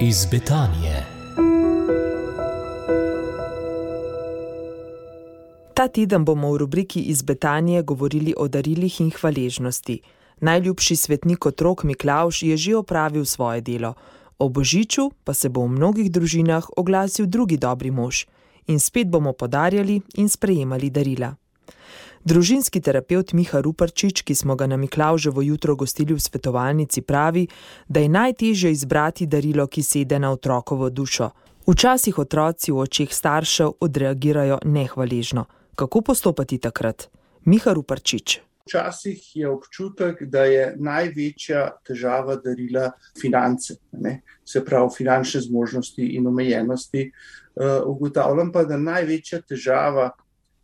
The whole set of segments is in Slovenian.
iz Betanije. Ta teden bomo v rubriki iz Betanije govorili o darilih in hvaležnosti. Najljubši svetnik otrok Miklauš je že opravil svoje delo, o božiču pa se bo v mnogih družinah oglasil drugi dobri mož in spet bomo podarjali in sprejemali darila. Družinski terapeut Miha Ruparčič, ki smo ga na Miklauževo jutro gostili v svetovalnici, pravi, da je najtežje izbrati darilo, ki sede na otrokovo dušo. Včasih otroci v očeh staršev odreagirajo nehvaležno. Kako postopati takrat? Miha Ruparčič. Včasih je občutek, da je največja težava darila finance, ne? se pravi finančne zmožnosti in omejenosti. Uh, ugotavljam pa, da največja težava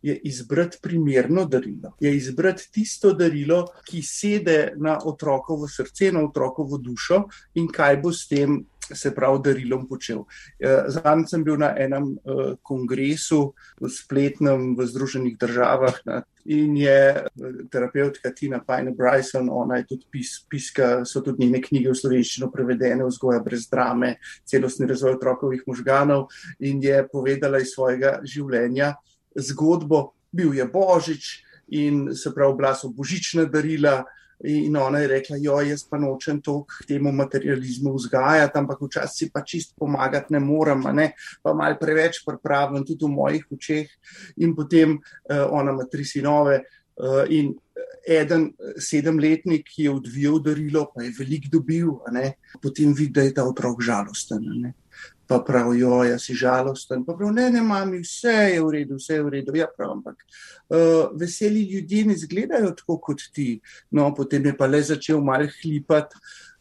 je izbrati primerno darilo, je izbrati tisto darilo, ki sede na otrokovo srce, na otrokovo dušo in kaj bo s tem. Se pravi, darilom počel. Eh, Zadnjič sem bil na enem uh, kongresu, spletnem v Združenih državah, in je eh, terapeutka Tina Pajne Bryson, ona je tudi pis, piska, so tudi njene knjige v slovenščino prevedene, vzgoja brez drame, celostni razvoj otrokovih možganov, in je povedala iz svojega življenja, zgodbo, bil je Božič in se pravi, bila so božična darila. In ona je rekla, jo, jaz pa nočem to k temu materializmu vzgajati, ampak včasih pa čist pomagati ne morem, ne? pa mal preveč pripravim tudi v mojih očeh. In potem uh, ona ima tri sinove uh, in eden sedemletnik je odvijal darilo, pa je veliko dobil, potem vidi, da je ta otrok žalosten. Ne? Pa pravijo, da si žalosten. Pa pravijo, ne, ne, mami, vse je v redu, vse je v redu. Ja, prav, ampak uh, veseli ljudje ne izgledajo tako kot ti. No, potem je pa le začel malo hlipati.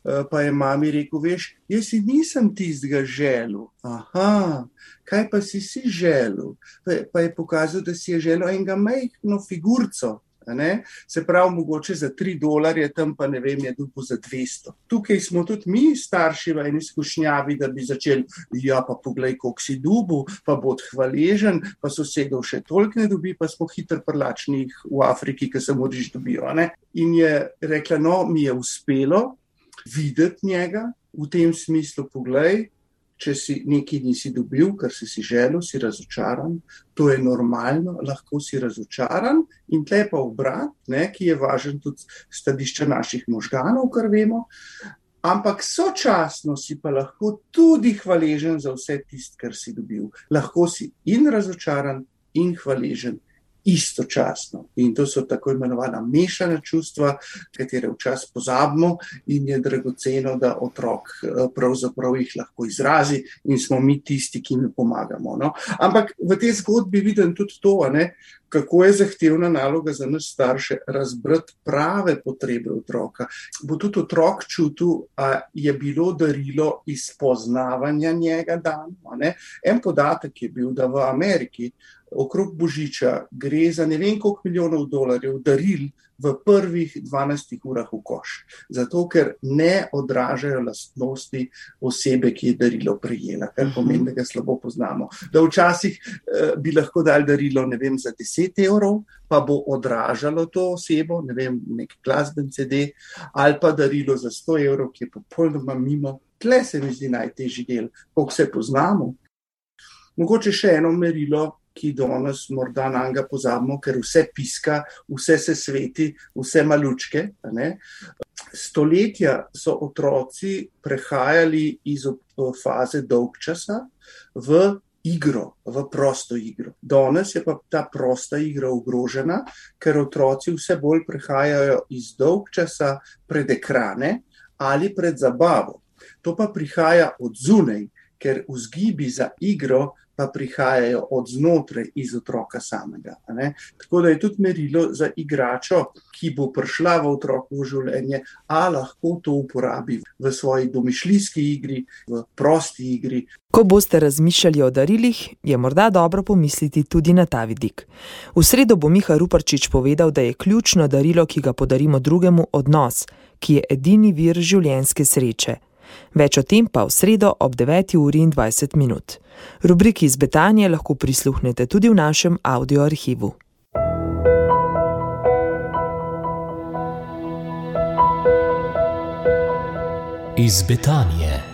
Uh, pa je mami rekel: Veš, jaz si nisem tistega želel. Aha, kaj pa si si želel? Pa, pa je pokazal, da si je želel enega majhno figurco. Se pravi, mogoče za 3 dolarje, tam pa ne vem, je dupo za 200. Tukaj smo tudi mi, starši, v eni izkušnjavi, da bi začeli, ja, pa poglej, koliko si dubu, pa bo hvaležen, pa sosedov še toliko ne dobi, pa smo hitro prlačni v Afriki, ki se moriš dobijo. Ne? In je rekla, no, mi je uspelo videti njega v tem smislu, poglej, če si nekaj nisi dobil, kar si si želel, si razočaran. To je normalno, lahko si razočaran in tle pa obrat, ne, ki je važen tudi stadišča naših možganov, kar vemo. Ampak sočasno si pa lahko tudi hvaležen za vse tisto, kar si dobil. Lahko si in razočaran, in hvaležen, istočasno. In to so tako imenovana mešana čustva, katere včasih pozabimo, in je dragoceno, da otrok eh, pravzaprav jih lahko izrazi, in smo mi tisti, ki jim pomagamo. No? Ampak v tej zgodbi vidim tudi to, ne, kako je zahtevna naloga za nas starše razbrati prave potrebe otroka. Bo tudi otrok čutil, da je bilo darilo iz poznavanja njega dano. En podatek je bil, da v Ameriki okrog Božiča gre za ne vem koliko milijonov dolarjev daril v prvih 12 urah v koš. Zato, ker ne odražajo lastnosti osebe, ki je darilo prejela, kar pomeni, da ga slabo poznamo. Da včasih eh, bi lahko dali darilo vem, za 10 evrov, pa bo odražalo to osebo, ne vem, nek glasben CD, ali pa darilo za 100 evrov, ki je popolnoma mimo. Tle se mi zdi najtežji del, koliko se poznamo. Mogoče še eno merilo, ki danes morda na njega pozabimo, ker vse piska, vse se sveti, vse malučke. Stoletja so otroci prehajali iz faze dolg časa v igro, v prosto igro. Danes je pa ta prosta igra ogrožena, ker otroci vse bolj prehajajo iz dolg časa pred ekrane ali pred zabavo. To pa prihaja od zunaj, ker vzgibi za igro pa prihajajo od znotraj iz otroka samega. Tako da je tudi merilo za igračo, ki bo prišla v otrokovo življenje, a lahko to uporabi v svoji domišljijski igri, v prosti igri. Ko boste razmišljali o darilih, je morda dobro pomisliti tudi na ta vidik. V sredo bo Miha Ruparčič povedal, da je ključno darilo, ki ga podarimo drugemu, odnos, ki je edini vir življenjske sreče. Več o tem pa v sredo ob 9. uri in 20 minut. Rubriki iz Betanje lahko prisluhnete tudi v našem audio arhivu. Iz Betanje.